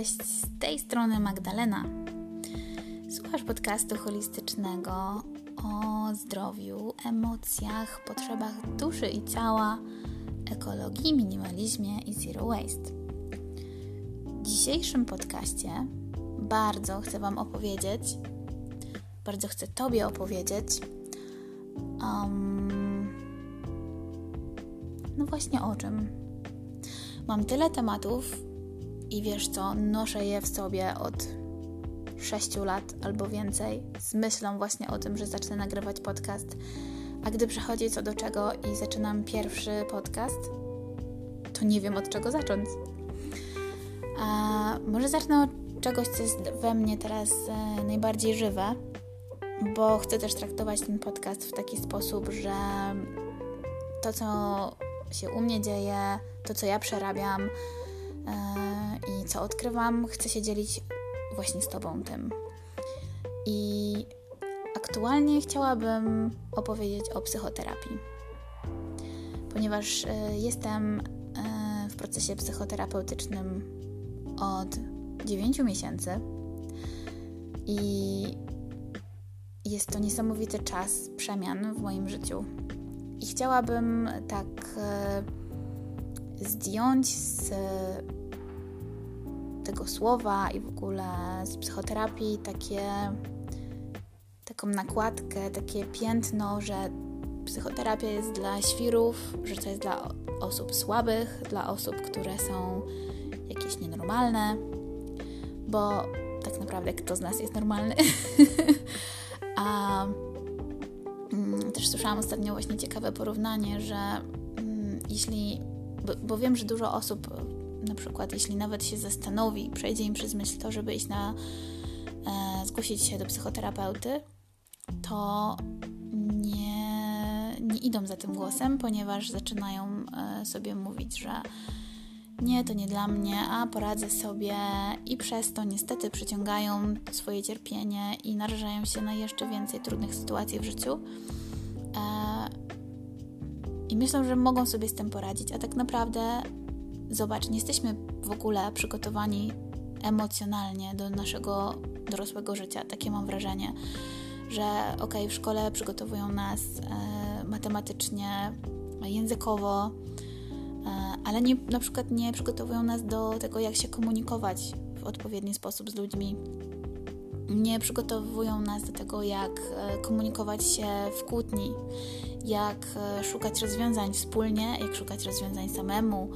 Cześć, z tej strony Magdalena. Słuchasz podcastu holistycznego o zdrowiu, emocjach, potrzebach duszy i ciała, ekologii, minimalizmie i zero waste. W dzisiejszym podcaście bardzo chcę Wam opowiedzieć, bardzo chcę Tobie opowiedzieć, um, no właśnie o czym. Mam tyle tematów, i wiesz co, noszę je w sobie od 6 lat albo więcej z myślą właśnie o tym, że zacznę nagrywać podcast. A gdy przychodzi co do czego i zaczynam pierwszy podcast, to nie wiem od czego zacząć. A może zacznę od czegoś, co jest we mnie teraz e, najbardziej żywe, bo chcę też traktować ten podcast w taki sposób, że to, co się u mnie dzieje, to, co ja przerabiam, i co odkrywam, chcę się dzielić właśnie z Tobą tym. I aktualnie chciałabym opowiedzieć o psychoterapii, ponieważ e, jestem e, w procesie psychoterapeutycznym od 9 miesięcy i jest to niesamowity czas przemian w moim życiu. I chciałabym tak zdjąć z tego słowa i w ogóle z psychoterapii takie, taką nakładkę, takie piętno, że psychoterapia jest dla świrów, że to jest dla osób słabych, dla osób, które są jakieś nienormalne, bo tak naprawdę kto z nas jest normalny? A mm, też słyszałam ostatnio właśnie ciekawe porównanie, że mm, jeśli bo, bo wiem, że dużo osób, na przykład jeśli nawet się zastanowi, przejdzie im przez myśl to, żeby iść na, e, zgłosić się do psychoterapeuty, to nie, nie idą za tym głosem, ponieważ zaczynają e, sobie mówić, że nie, to nie dla mnie, a poradzę sobie i przez to niestety przyciągają swoje cierpienie i narażają się na jeszcze więcej trudnych sytuacji w życiu. E, i myślą, że mogą sobie z tym poradzić, a tak naprawdę, zobacz, nie jesteśmy w ogóle przygotowani emocjonalnie do naszego dorosłego życia. Takie mam wrażenie, że ok, w szkole przygotowują nas e, matematycznie, językowo, e, ale nie, na przykład nie przygotowują nas do tego, jak się komunikować w odpowiedni sposób z ludźmi. Nie przygotowują nas do tego, jak e, komunikować się w kłótni, jak e, szukać rozwiązań wspólnie, jak szukać rozwiązań samemu.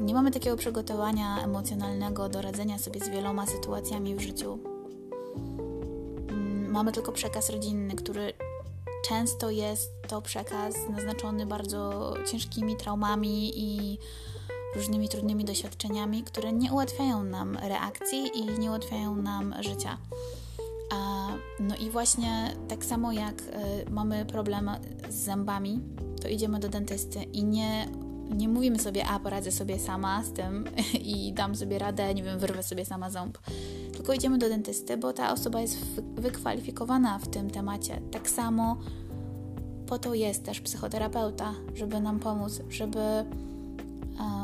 Nie mamy takiego przygotowania emocjonalnego do radzenia sobie z wieloma sytuacjami w życiu. Mm, mamy tylko przekaz rodzinny, który często jest to przekaz naznaczony bardzo ciężkimi traumami i różnymi trudnymi doświadczeniami, które nie ułatwiają nam reakcji i nie ułatwiają nam życia. No i właśnie tak samo jak y, mamy problem z zębami, to idziemy do dentysty i nie, nie mówimy sobie, a poradzę sobie sama z tym i dam sobie radę, nie wiem, wyrwę sobie sama ząb. Tylko idziemy do dentysty, bo ta osoba jest wykwalifikowana w tym temacie. Tak samo po to jest też psychoterapeuta, żeby nam pomóc, żeby um,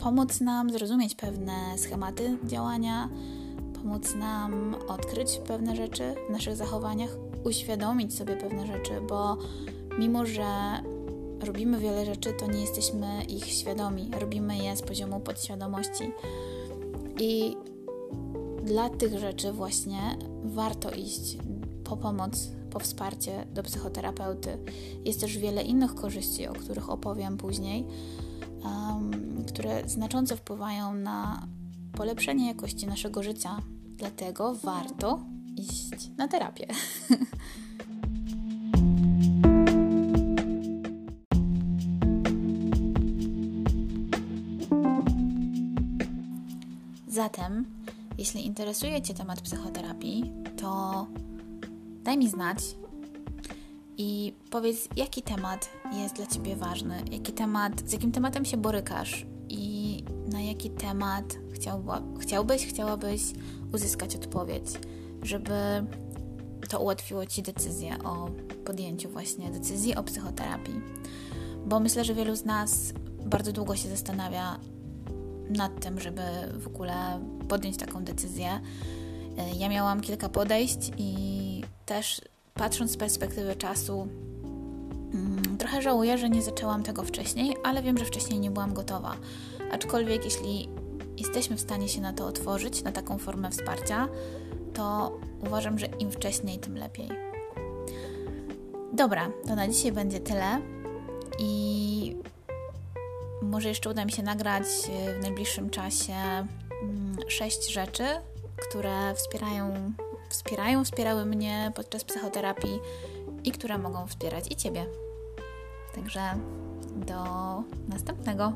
pomóc nam zrozumieć pewne schematy działania, pomóc nam odkryć pewne rzeczy w naszych zachowaniach, uświadomić sobie pewne rzeczy, bo mimo, że robimy wiele rzeczy, to nie jesteśmy ich świadomi. Robimy je z poziomu podświadomości. I dla tych rzeczy właśnie warto iść po pomoc, po wsparcie do psychoterapeuty. Jest też wiele innych korzyści, o których opowiem później, um, które znacząco wpływają na polepszenie jakości naszego życia. Dlatego warto iść na terapię. Zatem, jeśli interesuje Cię temat psychoterapii, to daj mi znać i powiedz, jaki temat jest dla Ciebie ważny, jaki temat, z jakim tematem się borykasz i na jaki temat chciałbyś, chciałabyś uzyskać odpowiedź, żeby to ułatwiło Ci decyzję o podjęciu właśnie decyzji o psychoterapii. Bo myślę, że wielu z nas bardzo długo się zastanawia, nad tym, żeby w ogóle podjąć taką decyzję. Ja miałam kilka podejść i też patrząc z perspektywy czasu, mm, trochę żałuję, że nie zaczęłam tego wcześniej, ale wiem, że wcześniej nie byłam gotowa. Aczkolwiek, jeśli jesteśmy w stanie się na to otworzyć, na taką formę wsparcia, to uważam, że im wcześniej, tym lepiej. Dobra, to na dzisiaj będzie tyle i może jeszcze uda mi się nagrać w najbliższym czasie mm, sześć rzeczy, które wspierają, wspierają, wspierały mnie podczas psychoterapii i które mogą wspierać i Ciebie. Także do następnego.